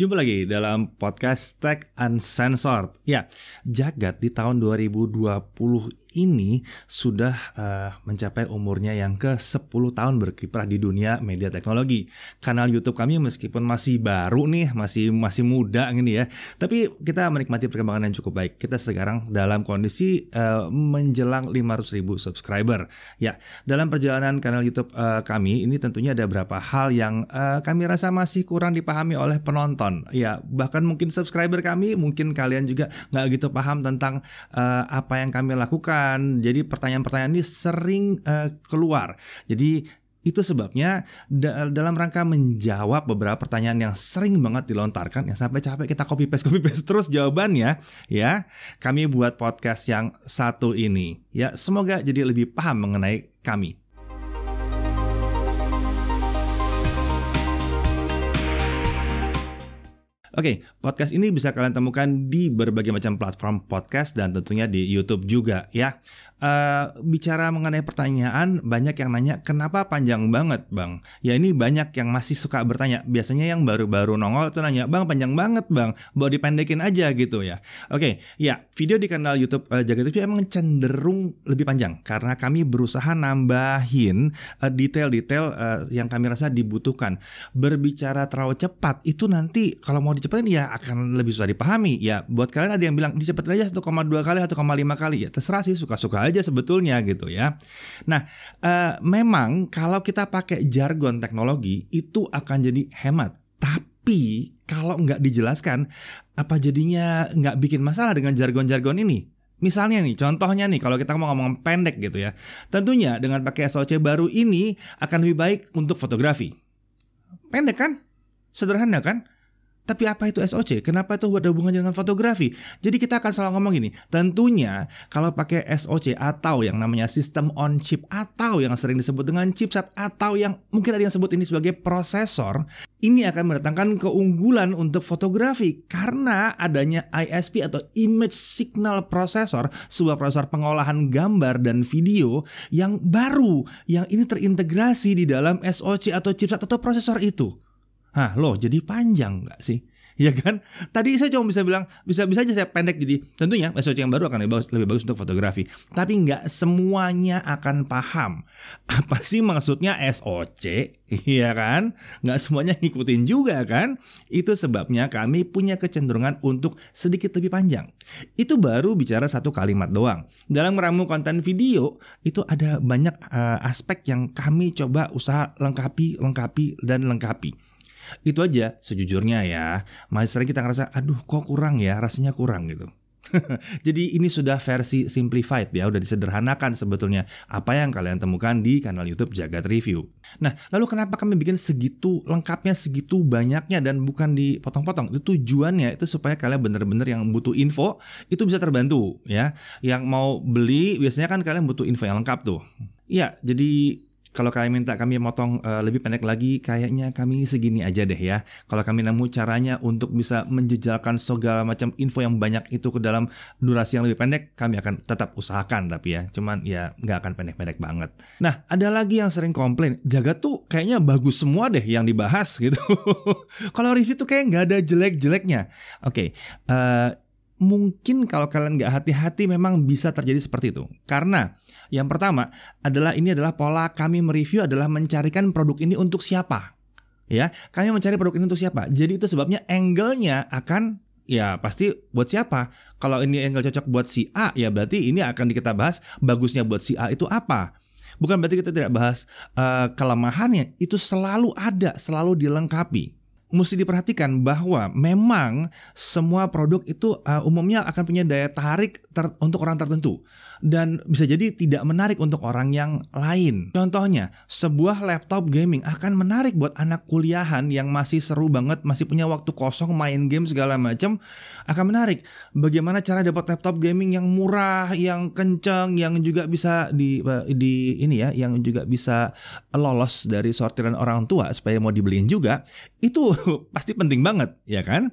Jumpa lagi dalam podcast Tech Uncensored. Ya, jagat di tahun 2020 ini sudah uh, mencapai umurnya yang ke-10 tahun berkiprah di dunia media teknologi. Kanal YouTube kami meskipun masih baru nih, masih masih muda gini ya, tapi kita menikmati perkembangan yang cukup baik. Kita sekarang dalam kondisi uh, menjelang 500 ribu subscriber. Ya, dalam perjalanan kanal YouTube uh, kami ini tentunya ada beberapa hal yang uh, kami rasa masih kurang dipahami oleh penonton nonton. Ya, bahkan mungkin subscriber kami, mungkin kalian juga nggak gitu paham tentang uh, apa yang kami lakukan. Jadi pertanyaan-pertanyaan ini sering uh, keluar. Jadi itu sebabnya da dalam rangka menjawab beberapa pertanyaan yang sering banget dilontarkan yang sampai capek kita copy paste copy paste terus jawabannya ya. Kami buat podcast yang satu ini ya. Semoga jadi lebih paham mengenai kami. Oke, okay, podcast ini bisa kalian temukan di berbagai macam platform podcast dan tentunya di YouTube juga ya. Uh, bicara mengenai pertanyaan, banyak yang nanya kenapa panjang banget bang? Ya ini banyak yang masih suka bertanya. Biasanya yang baru-baru nongol itu nanya, bang panjang banget bang, mau dipendekin aja gitu ya. Oke, okay, ya video di kanal YouTube uh, Jaga TV emang cenderung lebih panjang karena kami berusaha nambahin uh, detail-detail uh, yang kami rasa dibutuhkan. Berbicara terlalu cepat itu nanti kalau mau dicepetin ya akan lebih susah dipahami. Ya buat kalian ada yang bilang dicepetin aja 1,2 kali, 1,5 kali ya terserah sih suka-suka aja sebetulnya gitu ya. Nah, uh, memang kalau kita pakai jargon teknologi itu akan jadi hemat. Tapi kalau nggak dijelaskan, apa jadinya nggak bikin masalah dengan jargon-jargon ini? Misalnya nih, contohnya nih kalau kita mau ngomong pendek gitu ya. Tentunya dengan pakai SOC baru ini akan lebih baik untuk fotografi. Pendek kan? Sederhana kan? Tapi apa itu SOC? Kenapa itu ada hubungannya dengan fotografi? Jadi kita akan selalu ngomong gini, tentunya kalau pakai SOC atau yang namanya sistem on chip atau yang sering disebut dengan chipset atau yang mungkin ada yang sebut ini sebagai prosesor, ini akan mendatangkan keunggulan untuk fotografi karena adanya ISP atau Image Signal Processor, sebuah prosesor pengolahan gambar dan video yang baru yang ini terintegrasi di dalam SOC atau chipset atau prosesor itu. Hah, loh jadi panjang nggak sih? Ya kan? Tadi saya cuma bisa bilang bisa bisa aja saya pendek jadi tentunya SOC yang baru akan lebih bagus, lebih bagus untuk fotografi. Tapi nggak semuanya akan paham apa sih maksudnya SOC, iya kan? Nggak semuanya ngikutin juga kan? Itu sebabnya kami punya kecenderungan untuk sedikit lebih panjang. Itu baru bicara satu kalimat doang. Dalam meramu konten video itu ada banyak uh, aspek yang kami coba usaha lengkapi, lengkapi dan lengkapi. Itu aja sejujurnya ya. Masih sering kita ngerasa aduh kok kurang ya, rasanya kurang gitu. Jadi ini sudah versi simplified ya, udah disederhanakan sebetulnya apa yang kalian temukan di kanal YouTube Jagat Review. Nah, lalu kenapa kami bikin segitu lengkapnya, segitu banyaknya dan bukan dipotong-potong? Itu tujuannya itu supaya kalian benar-benar yang butuh info itu bisa terbantu ya. Yang mau beli biasanya kan kalian butuh info yang lengkap tuh. Iya, jadi kalau kalian minta kami motong uh, lebih pendek lagi, kayaknya kami segini aja deh ya. Kalau kami nemu caranya untuk bisa menjejalkan segala macam info yang banyak itu ke dalam durasi yang lebih pendek, kami akan tetap usahakan tapi ya. Cuman ya nggak akan pendek-pendek banget. Nah, ada lagi yang sering komplain, jaga tuh kayaknya bagus semua deh yang dibahas gitu. Kalau review tuh kayak nggak ada jelek-jeleknya. Oke, okay, uh, eh, mungkin kalau kalian nggak hati-hati memang bisa terjadi seperti itu. Karena yang pertama adalah ini adalah pola kami mereview adalah mencarikan produk ini untuk siapa. Ya, kami mencari produk ini untuk siapa. Jadi itu sebabnya angle-nya akan ya pasti buat siapa. Kalau ini angle cocok buat si A, ya berarti ini akan kita bahas bagusnya buat si A itu apa. Bukan berarti kita tidak bahas uh, kelemahannya, itu selalu ada, selalu dilengkapi mesti diperhatikan bahwa memang semua produk itu uh, umumnya akan punya daya tarik ter untuk orang tertentu dan bisa jadi tidak menarik untuk orang yang lain. Contohnya, sebuah laptop gaming akan menarik buat anak kuliahan yang masih seru banget, masih punya waktu kosong main game segala macam, akan menarik. Bagaimana cara dapat laptop gaming yang murah, yang kencang, yang juga bisa di di ini ya, yang juga bisa lolos dari sortiran orang tua supaya mau dibeliin juga, itu pasti penting banget, ya kan?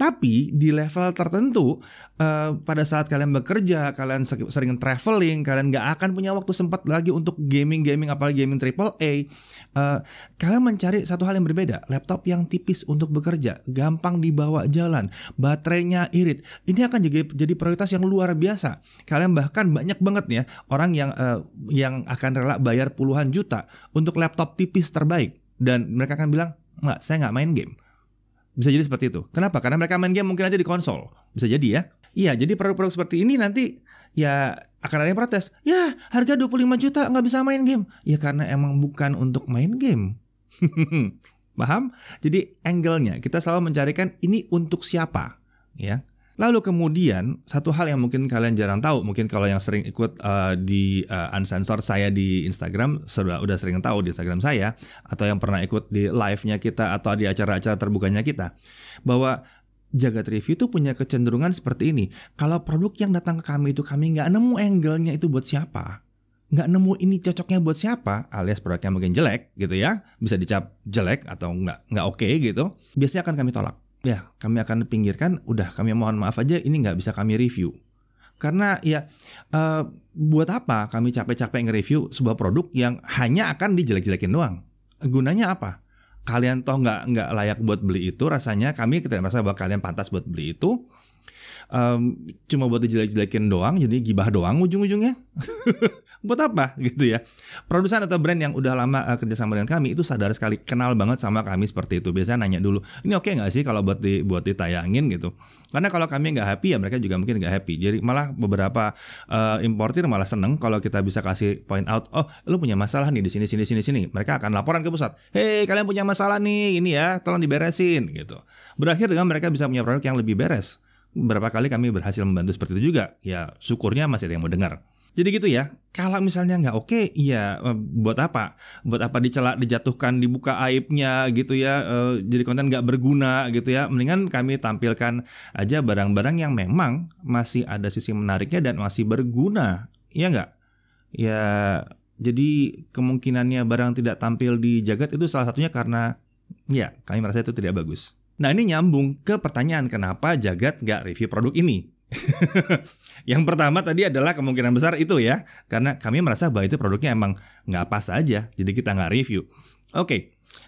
Tapi di level tertentu, uh, pada saat kalian bekerja, kalian sering traveling, kalian nggak akan punya waktu sempat lagi untuk gaming-gaming, apalagi gaming triple A. Uh, kalian mencari satu hal yang berbeda, laptop yang tipis untuk bekerja, gampang dibawa jalan, baterainya irit. Ini akan jadi jadi prioritas yang luar biasa. Kalian bahkan banyak banget ya orang yang uh, yang akan rela bayar puluhan juta untuk laptop tipis terbaik dan mereka akan bilang, nggak, saya nggak main game bisa jadi seperti itu. Kenapa? Karena mereka main game mungkin aja di konsol. Bisa jadi ya. Iya, jadi produk-produk seperti ini nanti ya akan ada yang protes. Ya, harga 25 juta nggak bisa main game. Ya karena emang bukan untuk main game. Paham? Jadi angle-nya kita selalu mencarikan ini untuk siapa, ya. Lalu kemudian satu hal yang mungkin kalian jarang tahu, mungkin kalau yang sering ikut uh, di uh, unsensor saya di Instagram sudah udah sering tahu di Instagram saya atau yang pernah ikut di live-nya kita atau di acara-acara terbukanya kita bahwa Jagat Review itu punya kecenderungan seperti ini. Kalau produk yang datang ke kami itu kami nggak nemu angle-nya itu buat siapa, nggak nemu ini cocoknya buat siapa, alias produknya mungkin jelek gitu ya, bisa dicap jelek atau nggak nggak oke okay, gitu, biasanya akan kami tolak ya kami akan pinggirkan. Udah kami mohon maaf aja ini nggak bisa kami review. Karena ya uh, buat apa kami capek-capek nge-review sebuah produk yang hanya akan dijelek-jelekin doang? Gunanya apa? Kalian toh nggak nggak layak buat beli itu rasanya kami tidak merasa bahwa kalian pantas buat beli itu um, cuma buat dijelek-jelekin doang jadi gibah doang ujung-ujungnya. Buat apa? Gitu ya. Produsen atau brand yang udah lama uh, kerjasama dengan kami itu sadar sekali kenal banget sama kami seperti itu. Biasanya nanya dulu ini oke okay nggak sih kalau buat di buat ditayangin? Gitu. Karena kalau kami nggak happy ya mereka juga mungkin nggak happy. Jadi malah beberapa uh, importir malah seneng kalau kita bisa kasih point out oh lu punya masalah nih di sini sini sini sini. Mereka akan laporan ke pusat hei kalian punya masalah nih ini ya tolong diberesin. Gitu. Berakhir dengan mereka bisa punya produk yang lebih beres berapa kali kami berhasil membantu seperti itu juga ya syukurnya masih ada yang mau dengar jadi gitu ya. Kalau misalnya nggak oke, okay, ya eh, buat apa? Buat apa dicelak, dijatuhkan, dibuka aibnya gitu ya. Uh, jadi konten nggak berguna gitu ya. Mendingan kami tampilkan aja barang-barang yang memang masih ada sisi menariknya dan masih berguna. Iya nggak? Ya jadi kemungkinannya barang tidak tampil di jagat itu salah satunya karena ya kami merasa itu tidak bagus. Nah ini nyambung ke pertanyaan kenapa jagat nggak review produk ini? yang pertama tadi adalah kemungkinan besar itu ya, karena kami merasa bahwa itu produknya emang nggak pas aja, jadi kita nggak review. Oke, okay.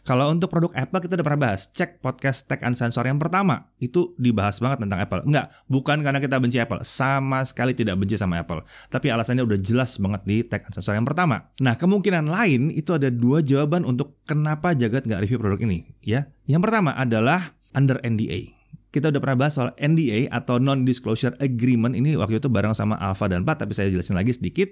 Kalau untuk produk Apple kita udah pernah bahas, cek podcast Tech and Sensor yang pertama, itu dibahas banget tentang Apple. Enggak, bukan karena kita benci Apple, sama sekali tidak benci sama Apple. Tapi alasannya udah jelas banget di Tech and Sensor yang pertama. Nah, kemungkinan lain itu ada dua jawaban untuk kenapa Jagat nggak review produk ini. Ya, Yang pertama adalah under NDA kita udah pernah bahas soal NDA atau Non-Disclosure Agreement ini waktu itu bareng sama Alpha dan Pat, tapi saya jelasin lagi sedikit.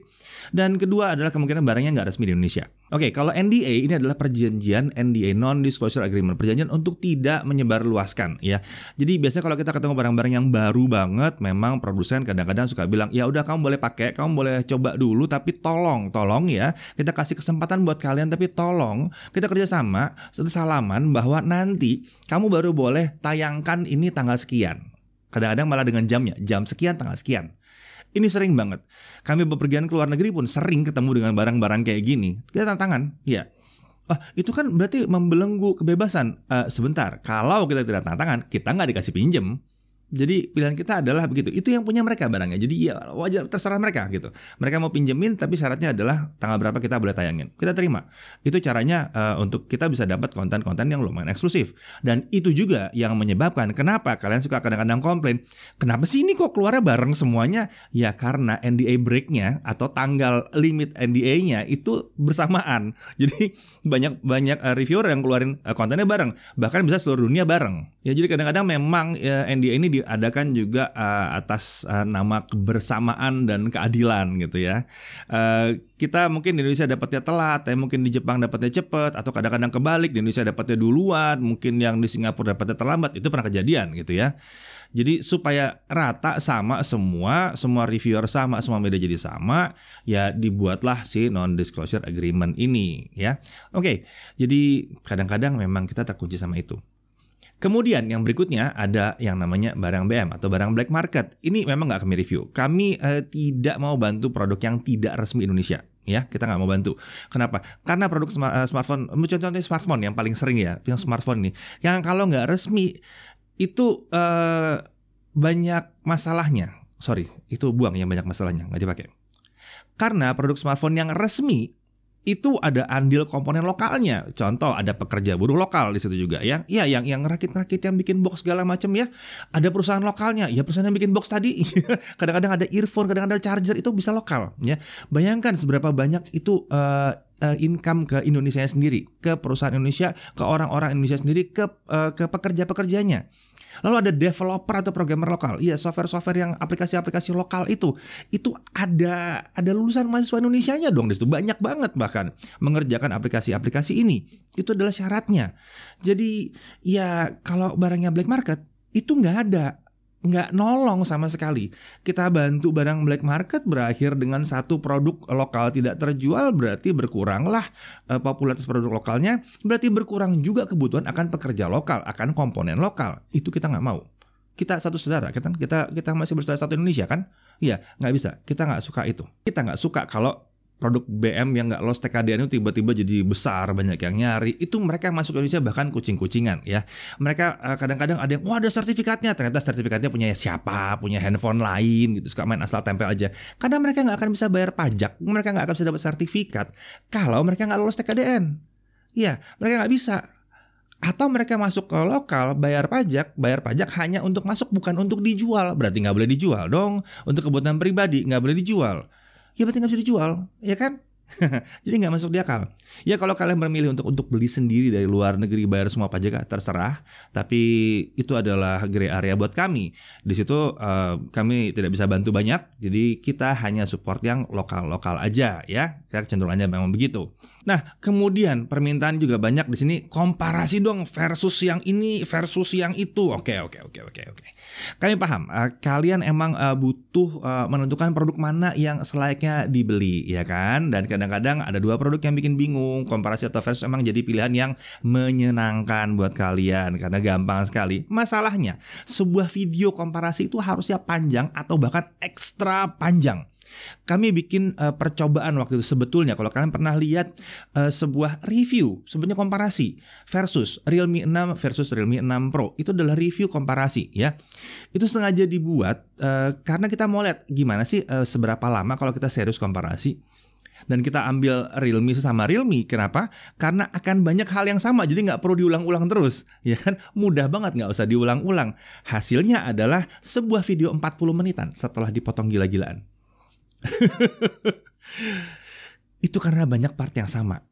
Dan kedua adalah kemungkinan barangnya nggak resmi di Indonesia. Oke, kalau NDA ini adalah perjanjian NDA Non-Disclosure Agreement, perjanjian untuk tidak menyebarluaskan ya. Jadi biasanya kalau kita ketemu barang-barang yang baru banget, memang produsen kadang-kadang suka bilang, ya udah kamu boleh pakai, kamu boleh coba dulu, tapi tolong, tolong ya, kita kasih kesempatan buat kalian, tapi tolong kita kerjasama, salaman bahwa nanti kamu baru boleh tayangkan ini tanggal sekian. Kadang-kadang malah dengan jamnya, jam sekian, tanggal sekian. Ini sering banget. Kami bepergian ke luar negeri pun sering ketemu dengan barang-barang kayak gini. Kita tantangan, ya. Ah, itu kan berarti membelenggu kebebasan. Uh, sebentar, kalau kita tidak tantangan, kita nggak dikasih pinjem. Jadi pilihan kita adalah begitu. Itu yang punya mereka barangnya. Jadi ya wajar terserah mereka gitu. Mereka mau pinjemin tapi syaratnya adalah tanggal berapa kita boleh tayangin. Kita terima. Itu caranya uh, untuk kita bisa dapat konten-konten yang lumayan eksklusif. Dan itu juga yang menyebabkan kenapa kalian suka kadang-kadang komplain. Kenapa sih ini kok keluarnya bareng semuanya? Ya karena NDA breaknya atau tanggal limit NDA-nya itu bersamaan. Jadi banyak banyak uh, reviewer yang keluarin uh, kontennya bareng. Bahkan bisa seluruh dunia bareng. Ya jadi kadang-kadang memang uh, NDA ini di diadakan juga uh, atas uh, nama kebersamaan dan keadilan gitu ya. Uh, kita mungkin di Indonesia dapatnya telat, tapi mungkin di Jepang dapatnya cepat, atau kadang-kadang kebalik di Indonesia dapatnya duluan, mungkin yang di Singapura dapatnya terlambat, itu pernah kejadian gitu ya. Jadi supaya rata sama semua, semua reviewer sama, semua media jadi sama, ya dibuatlah si non disclosure agreement ini ya. Oke, jadi kadang-kadang memang kita terkunci sama itu. Kemudian yang berikutnya ada yang namanya barang BM atau barang black market. Ini memang nggak kami review. Kami eh, tidak mau bantu produk yang tidak resmi Indonesia. Ya, kita nggak mau bantu. Kenapa? Karena produk uh, smartphone, contohnya smartphone yang paling sering ya, yang smartphone ini, yang kalau nggak resmi itu uh, banyak masalahnya. Sorry, itu buang yang banyak masalahnya, nggak dipakai. Karena produk smartphone yang resmi itu ada andil komponen lokalnya. Contoh ada pekerja buruh lokal di situ juga ya. Ya yang yang rakit-rakit yang bikin box segala macam ya. Ada perusahaan lokalnya. Ya perusahaan yang bikin box tadi. kadang-kadang ada earphone, kadang-kadang ada charger itu bisa lokal ya. Bayangkan seberapa banyak itu uh, uh, income ke Indonesia sendiri, ke perusahaan Indonesia, ke orang-orang Indonesia sendiri, ke uh, ke pekerja-pekerjanya. Lalu ada developer atau programmer lokal. Iya, software-software yang aplikasi-aplikasi lokal itu itu ada ada lulusan mahasiswa Indonesia-nya dong di situ. Banyak banget bahkan mengerjakan aplikasi-aplikasi ini. Itu adalah syaratnya. Jadi ya kalau barangnya black market itu nggak ada nggak nolong sama sekali. Kita bantu barang black market berakhir dengan satu produk lokal tidak terjual berarti berkuranglah uh, popularitas produk lokalnya, berarti berkurang juga kebutuhan akan pekerja lokal, akan komponen lokal. Itu kita nggak mau. Kita satu saudara, kita kita kita masih bersaudara satu Indonesia kan? Iya, nggak bisa. Kita nggak suka itu. Kita nggak suka kalau produk BM yang nggak lolos TKDN itu tiba-tiba jadi besar banyak yang nyari. Itu mereka masuk ke Indonesia bahkan kucing-kucingan ya. Mereka eh, kadang-kadang ada yang wah ada sertifikatnya. Ternyata sertifikatnya punya siapa punya handphone lain gitu suka main asal tempel aja. Karena mereka nggak akan bisa bayar pajak mereka nggak akan bisa dapat sertifikat kalau mereka nggak lolos TKDN ya mereka nggak bisa. Atau mereka masuk ke lokal bayar pajak bayar pajak hanya untuk masuk bukan untuk dijual. Berarti nggak boleh dijual dong. Untuk kebutuhan pribadi nggak boleh dijual ya berarti nggak bisa dijual, ya kan? Jadi nggak masuk di akal. Ya kalau kalian memilih untuk untuk beli sendiri dari luar negeri bayar semua pajak terserah. Tapi itu adalah gray area buat kami. Di situ uh, kami tidak bisa bantu banyak. Jadi kita hanya support yang lokal lokal aja ya. Saya cenderungannya memang begitu. Nah, kemudian permintaan juga banyak di sini komparasi dong versus yang ini versus yang itu. Oke, oke, oke, oke, oke. Kami paham, uh, kalian emang uh, butuh uh, menentukan produk mana yang selayaknya dibeli, ya kan? Dan kadang-kadang ada dua produk yang bikin bingung. Komparasi atau versus emang jadi pilihan yang menyenangkan buat kalian karena gampang sekali. Masalahnya, sebuah video komparasi itu harusnya panjang atau bahkan ekstra panjang. Kami bikin uh, percobaan waktu itu sebetulnya kalau kalian pernah lihat uh, sebuah review, sebenarnya komparasi versus Realme 6 versus Realme 6 Pro. Itu adalah review komparasi ya. Itu sengaja dibuat uh, karena kita mau lihat gimana sih uh, seberapa lama kalau kita serius komparasi dan kita ambil Realme sama Realme. Kenapa? Karena akan banyak hal yang sama, jadi nggak perlu diulang-ulang terus, ya kan? Mudah banget nggak usah diulang-ulang. Hasilnya adalah sebuah video 40 menitan setelah dipotong gila-gilaan. itu karena banyak part yang sama.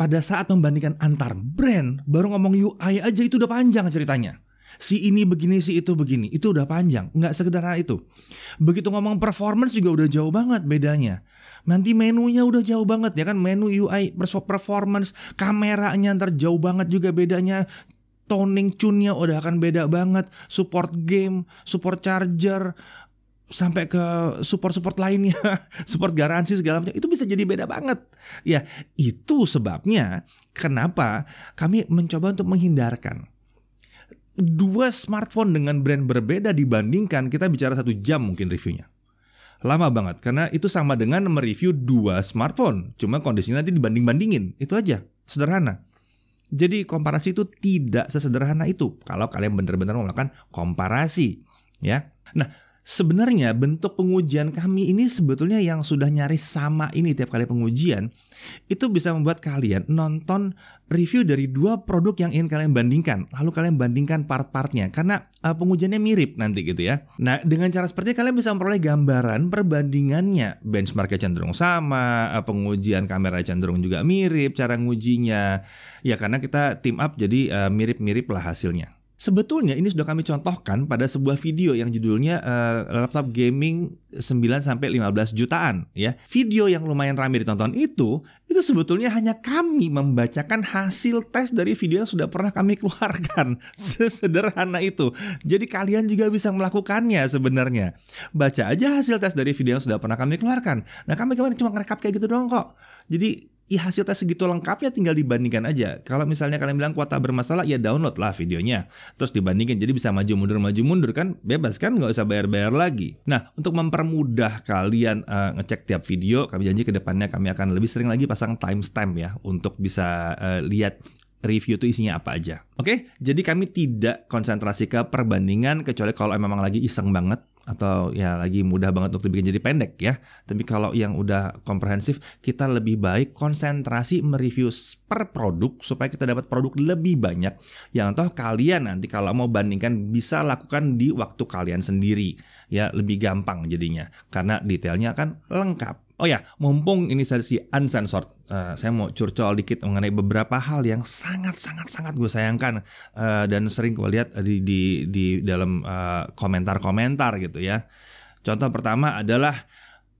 Pada saat membandingkan antar brand, baru ngomong UI aja itu udah panjang ceritanya. Si ini begini, si itu begini, itu udah panjang, nggak sederhana itu. Begitu ngomong performance juga udah jauh banget bedanya. Nanti menunya udah jauh banget ya kan, menu UI performance, kameranya ntar jauh banget juga bedanya, toning tune-nya udah akan beda banget, support game, support charger, sampai ke support-support lainnya, support garansi segala macam itu bisa jadi beda banget. Ya, itu sebabnya kenapa kami mencoba untuk menghindarkan dua smartphone dengan brand berbeda dibandingkan kita bicara satu jam mungkin reviewnya. Lama banget karena itu sama dengan mereview dua smartphone, cuma kondisinya nanti dibanding-bandingin, itu aja, sederhana. Jadi komparasi itu tidak sesederhana itu kalau kalian benar-benar melakukan komparasi, ya. Nah, Sebenarnya bentuk pengujian kami ini sebetulnya yang sudah nyaris sama ini tiap kali pengujian itu bisa membuat kalian nonton review dari dua produk yang ingin kalian bandingkan lalu kalian bandingkan part-partnya karena uh, pengujiannya mirip nanti gitu ya. Nah dengan cara seperti kalian bisa memperoleh gambaran perbandingannya benchmarknya cenderung sama, uh, pengujian kamera cenderung juga mirip cara ngujinya ya karena kita team up jadi uh, mirip-mirip lah hasilnya. Sebetulnya ini sudah kami contohkan pada sebuah video yang judulnya uh, laptop gaming 9 sampai 15 jutaan ya. Video yang lumayan ramai ditonton itu itu sebetulnya hanya kami membacakan hasil tes dari video yang sudah pernah kami keluarkan. Sesederhana itu. Jadi kalian juga bisa melakukannya sebenarnya. Baca aja hasil tes dari video yang sudah pernah kami keluarkan. Nah, kami kemarin cuma ngerekap kayak gitu doang kok. Jadi ya hasil tes segitu lengkapnya tinggal dibandingkan aja. Kalau misalnya kalian bilang kuota bermasalah, ya download lah videonya. Terus dibandingin, jadi bisa maju mundur maju mundur kan, bebas kan, nggak usah bayar bayar lagi. Nah, untuk mempermudah kalian uh, ngecek tiap video, kami janji ke depannya kami akan lebih sering lagi pasang timestamp ya untuk bisa uh, lihat review itu isinya apa aja. Oke, jadi kami tidak konsentrasi ke perbandingan kecuali kalau memang lagi iseng banget atau ya lagi mudah banget untuk dibikin jadi pendek ya. Tapi kalau yang udah komprehensif, kita lebih baik konsentrasi mereview per produk supaya kita dapat produk lebih banyak yang toh kalian nanti kalau mau bandingkan bisa lakukan di waktu kalian sendiri. Ya, lebih gampang jadinya karena detailnya kan lengkap. Oh ya, mumpung ini sesi uncensored, uh, saya mau curcol dikit mengenai beberapa hal yang sangat sangat sangat gue sayangkan uh, dan sering gue lihat di di di dalam uh, komentar-komentar gitu ya. Contoh pertama adalah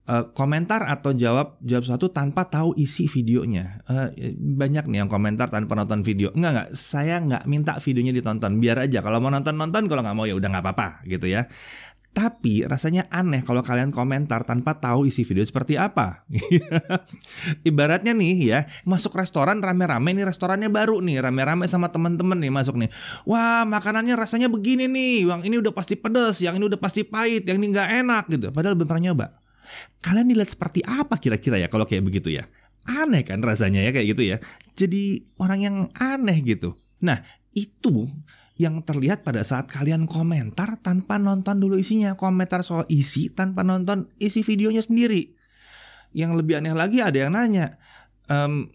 uh, komentar atau jawab jawab satu tanpa tahu isi videonya. Uh, banyak nih yang komentar tanpa nonton video. Enggak enggak, saya nggak minta videonya ditonton. Biar aja kalau mau nonton nonton, kalau nggak mau ya udah nggak apa-apa gitu ya. Tapi rasanya aneh kalau kalian komentar tanpa tahu isi video seperti apa. Ibaratnya nih ya, masuk restoran rame-rame nih restorannya baru nih, rame-rame sama teman-teman nih masuk nih. Wah, makanannya rasanya begini nih, yang ini udah pasti pedes, yang ini udah pasti pahit, yang ini nggak enak gitu. Padahal belum pernah nyoba. Kalian dilihat seperti apa kira-kira ya kalau kayak begitu ya? Aneh kan rasanya ya kayak gitu ya. Jadi orang yang aneh gitu. Nah, itu yang terlihat pada saat kalian komentar tanpa nonton dulu isinya, komentar soal isi tanpa nonton isi videonya sendiri. Yang lebih aneh lagi ada yang nanya, ehm,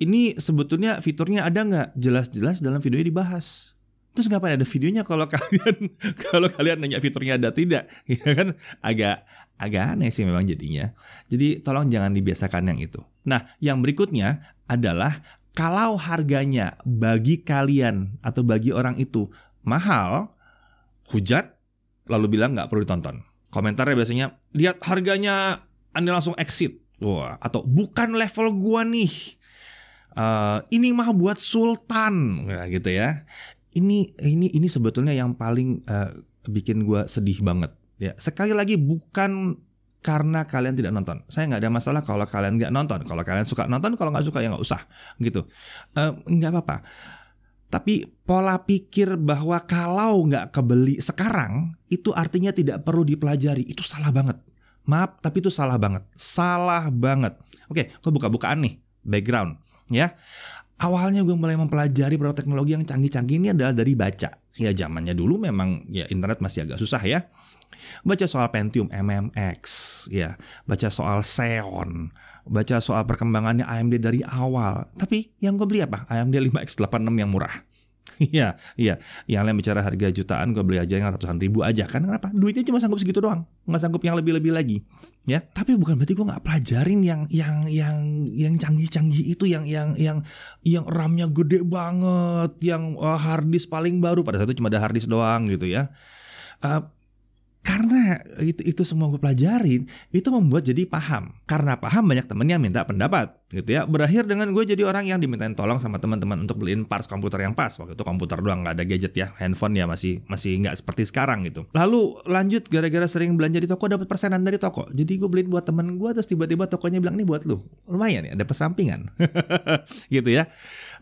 ini sebetulnya fiturnya ada nggak? Jelas-jelas dalam videonya dibahas. Terus ngapain ada videonya kalau kalian kalau kalian nanya fiturnya ada tidak? Ya kan agak agak aneh sih memang jadinya. Jadi tolong jangan dibiasakan yang itu. Nah, yang berikutnya adalah kalau harganya bagi kalian atau bagi orang itu mahal, hujat, lalu bilang nggak perlu ditonton. Komentarnya biasanya, lihat harganya, anda langsung exit. Wah, atau bukan level gua nih. Uh, ini mah buat sultan, nah, gitu ya. Ini ini ini sebetulnya yang paling uh, bikin gua sedih banget. Ya, sekali lagi bukan karena kalian tidak nonton. Saya nggak ada masalah kalau kalian nggak nonton. Kalau kalian suka nonton, kalau nggak suka ya nggak usah, gitu. Nggak uh, apa-apa. Tapi pola pikir bahwa kalau nggak kebeli sekarang itu artinya tidak perlu dipelajari itu salah banget. Maaf, tapi itu salah banget. Salah banget. Oke, gue buka-bukaan nih background ya. Awalnya gue mulai mempelajari produk teknologi yang canggih-canggih ini adalah dari baca. Ya zamannya dulu memang ya internet masih agak susah ya baca soal Pentium MMX, ya, baca soal Xeon, baca soal perkembangannya AMD dari awal. Tapi yang gue beli apa? AMD 5X86 yang murah. Iya, iya. Yang lain bicara harga jutaan, gue beli aja yang ratusan ribu aja kan? Kenapa? Duitnya cuma sanggup segitu doang, nggak sanggup yang lebih-lebih lagi. Ya, tapi bukan berarti gue nggak pelajarin yang yang yang yang canggih-canggih itu, yang yang yang yang RAM-nya gede banget, yang uh, hard disk paling baru pada saat itu cuma ada hard disk doang gitu ya. Uh, karena itu itu semua gue pelajarin itu membuat jadi paham. Karena paham banyak temennya minta pendapat gitu ya. Berakhir dengan gue jadi orang yang dimintain tolong sama teman-teman untuk beliin parts komputer yang pas. Waktu itu komputer doang nggak ada gadget ya handphone ya masih masih nggak seperti sekarang gitu. Lalu lanjut gara-gara sering belanja di toko dapat persenan dari toko. Jadi gue beliin buat temen gue terus tiba-tiba tokonya bilang nih buat lu. Lumayan ya ada pesampingan gitu ya.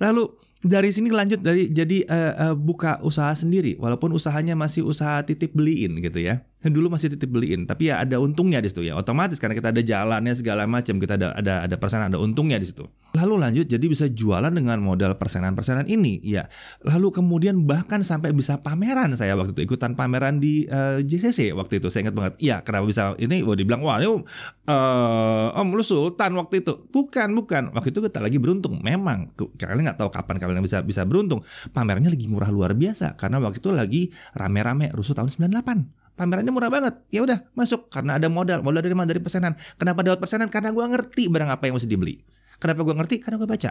Lalu dari sini lanjut dari jadi uh, uh, buka usaha sendiri walaupun usahanya masih usaha titip beliin gitu ya dulu masih titip beliin tapi ya ada untungnya di situ ya. Otomatis karena kita ada jalannya segala macam kita ada ada ada persenan ada untungnya di situ. Lalu lanjut jadi bisa jualan dengan modal persenan-persenan ini ya. Lalu kemudian bahkan sampai bisa pameran saya waktu itu ikutan pameran di uh, eh, JCC waktu itu saya ingat banget. Iya kenapa bisa ini? Wah dibilang wah ini uh, om lu sultan waktu itu. Bukan bukan. Waktu itu kita lagi beruntung. Memang kalian nggak tahu kapan kalian bisa bisa beruntung. Pamerannya lagi murah luar biasa karena waktu itu lagi rame-rame rusuh tahun 98 pamerannya murah banget. Ya udah masuk karena ada modal. Modal dari mana? Dari pesanan. Kenapa dapat pesanan? Karena gue ngerti barang apa yang mesti dibeli. Kenapa gue ngerti? Karena gue baca.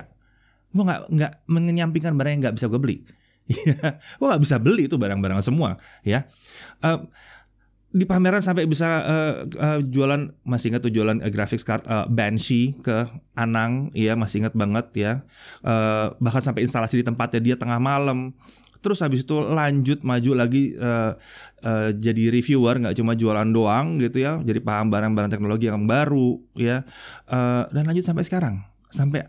Gue nggak nggak menyampingkan barang yang nggak bisa gue beli. gue nggak bisa beli itu barang-barang semua. Ya. Uh, di pameran sampai bisa uh, uh, jualan masih ingat tuh jualan uh, graphics card uh, Banshee ke Anang ya masih ingat banget ya uh, bahkan sampai instalasi di tempatnya dia tengah malam terus habis itu lanjut maju lagi uh, uh, jadi reviewer nggak cuma jualan doang gitu ya. Jadi paham barang-barang teknologi yang baru ya. Uh, dan lanjut sampai sekarang. Sampai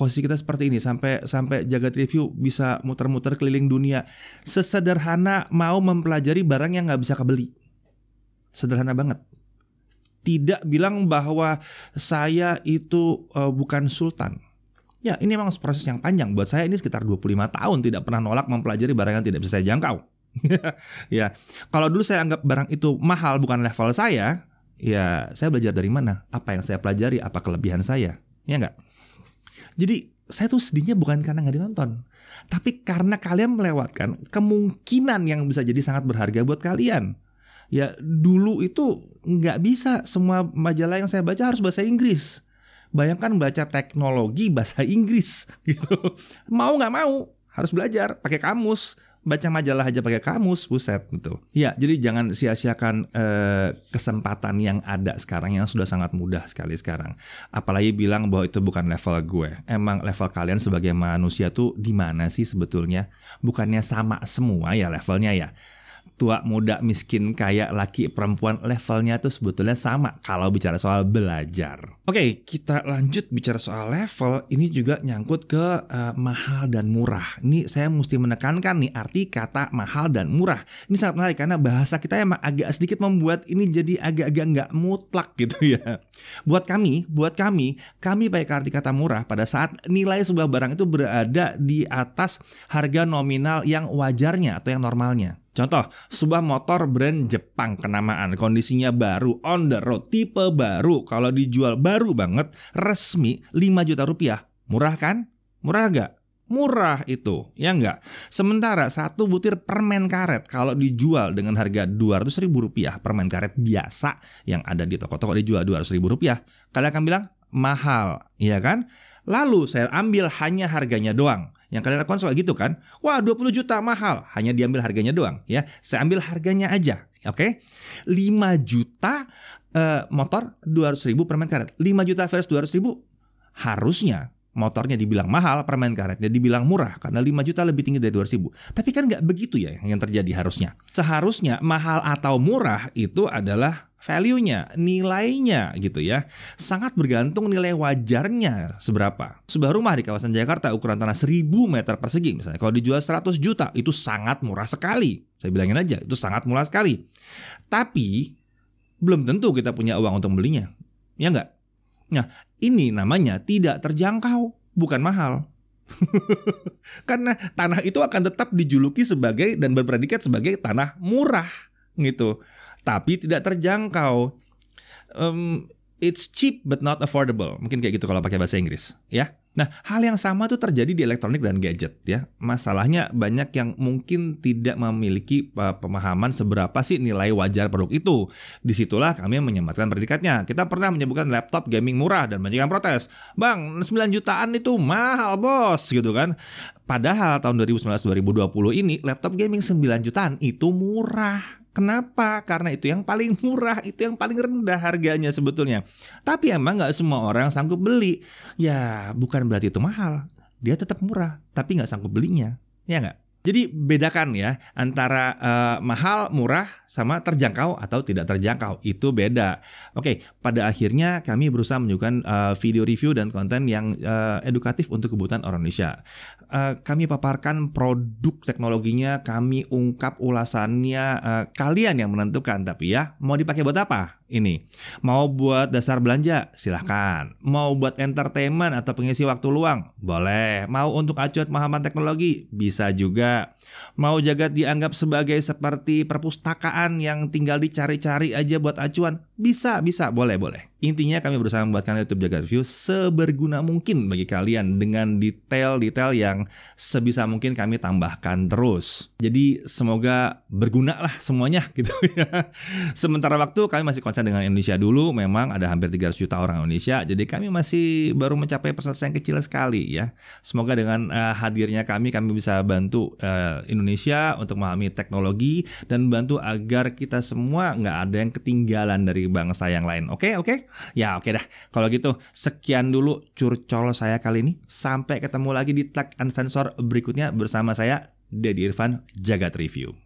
posisi kita seperti ini. Sampai sampai jaga review bisa muter-muter keliling dunia. Sesederhana mau mempelajari barang yang nggak bisa kebeli. Sederhana banget. Tidak bilang bahwa saya itu uh, bukan sultan Ya, ini memang proses yang panjang. Buat saya ini sekitar 25 tahun tidak pernah nolak mempelajari barang yang tidak bisa saya jangkau. ya, kalau dulu saya anggap barang itu mahal bukan level saya, ya saya belajar dari mana? Apa yang saya pelajari? Apa kelebihan saya? Ya enggak? Jadi saya tuh sedihnya bukan karena nggak ditonton, tapi karena kalian melewatkan kemungkinan yang bisa jadi sangat berharga buat kalian. Ya dulu itu nggak bisa semua majalah yang saya baca harus bahasa Inggris Bayangkan baca teknologi bahasa Inggris gitu. Mau nggak mau harus belajar pakai kamus baca majalah aja pakai kamus, buset gitu. Ya, jadi jangan sia-siakan eh, kesempatan yang ada sekarang yang sudah sangat mudah sekali sekarang. Apalagi bilang bahwa itu bukan level gue. Emang level kalian sebagai manusia tuh di mana sih sebetulnya? Bukannya sama semua ya levelnya ya tua, muda, miskin, kaya, laki, perempuan, levelnya tuh sebetulnya sama kalau bicara soal belajar. Oke, kita lanjut bicara soal level. Ini juga nyangkut ke uh, mahal dan murah. Ini saya mesti menekankan nih arti kata mahal dan murah. Ini sangat menarik karena bahasa kita emang agak sedikit membuat ini jadi agak-agak nggak mutlak gitu ya. Buat kami, buat kami, kami pakai arti kata murah pada saat nilai sebuah barang itu berada di atas harga nominal yang wajarnya atau yang normalnya. Contoh, sebuah motor brand Jepang kenamaan, kondisinya baru, on the road, tipe baru, kalau dijual baru banget, resmi 5 juta rupiah. Murah kan? Murah gak? Murah itu, ya enggak? Sementara satu butir permen karet kalau dijual dengan harga 200 ribu rupiah, permen karet biasa yang ada di toko-toko dijual 200 ribu rupiah, kalian akan bilang mahal, iya kan? Lalu saya ambil hanya harganya doang. Yang kalian lakukan soal gitu kan? Wah 20 juta mahal, hanya diambil harganya doang ya. Saya ambil harganya aja, oke? Okay? 5 juta uh, motor 200 ribu permen karet. 5 juta versus 200 ribu harusnya motornya dibilang mahal, permen karetnya dibilang murah karena 5 juta lebih tinggi dari 200 ribu. Tapi kan nggak begitu ya yang terjadi harusnya. Seharusnya mahal atau murah itu adalah value-nya, nilainya gitu ya. Sangat bergantung nilai wajarnya seberapa. Sebuah rumah di kawasan Jakarta ukuran tanah 1000 meter persegi misalnya. Kalau dijual 100 juta itu sangat murah sekali. Saya bilangin aja, itu sangat murah sekali. Tapi belum tentu kita punya uang untuk membelinya. Ya enggak? Nah, ini namanya tidak terjangkau, bukan mahal. Karena tanah itu akan tetap dijuluki sebagai dan berpredikat sebagai tanah murah gitu tapi tidak terjangkau. Um, it's cheap but not affordable. Mungkin kayak gitu kalau pakai bahasa Inggris, ya. Nah, hal yang sama tuh terjadi di elektronik dan gadget ya. Masalahnya banyak yang mungkin tidak memiliki pemahaman seberapa sih nilai wajar produk itu. Di situlah kami menyematkan predikatnya. Kita pernah menyebutkan laptop gaming murah dan banyak yang protes. Bang, 9 jutaan itu mahal bos gitu kan. Padahal tahun 2019-2020 ini laptop gaming 9 jutaan itu murah Kenapa? Karena itu yang paling murah, itu yang paling rendah harganya sebetulnya. Tapi emang nggak semua orang sanggup beli. Ya bukan berarti itu mahal. Dia tetap murah, tapi nggak sanggup belinya. Ya nggak? Jadi bedakan ya antara uh, mahal, murah sama terjangkau atau tidak terjangkau. Itu beda. Oke, pada akhirnya kami berusaha menunjukkan uh, video review dan konten yang uh, edukatif untuk kebutuhan orang Indonesia. Uh, kami paparkan produk teknologinya, kami ungkap ulasannya, uh, kalian yang menentukan. Tapi ya, mau dipakai buat apa? Ini. Mau buat dasar belanja? Silahkan. Mau buat entertainment atau pengisi waktu luang? Boleh. Mau untuk acuan pemahaman teknologi? Bisa juga. Mau jagat dianggap sebagai seperti perpustakaan yang tinggal dicari-cari aja buat acuan? Bisa, bisa. Boleh, boleh. Intinya kami berusaha membuatkan YouTube Jagat Review seberguna mungkin bagi kalian dengan detail-detail yang sebisa mungkin kami tambahkan terus. Jadi semoga berguna lah semuanya gitu ya. Sementara waktu kami masih konsen dengan Indonesia dulu, memang ada hampir 300 juta orang Indonesia, jadi kami masih baru mencapai persentase yang kecil sekali ya. Semoga dengan uh, hadirnya kami, kami bisa bantu uh, Indonesia untuk memahami teknologi dan bantu agar kita semua nggak ada yang ketinggalan dari bangsa yang lain. Oke, okay? oke. Okay? Ya oke dah. Kalau gitu sekian dulu curcol saya kali ini. Sampai ketemu lagi di tag unsensor berikutnya bersama saya Dedi Irfan Jagat Review.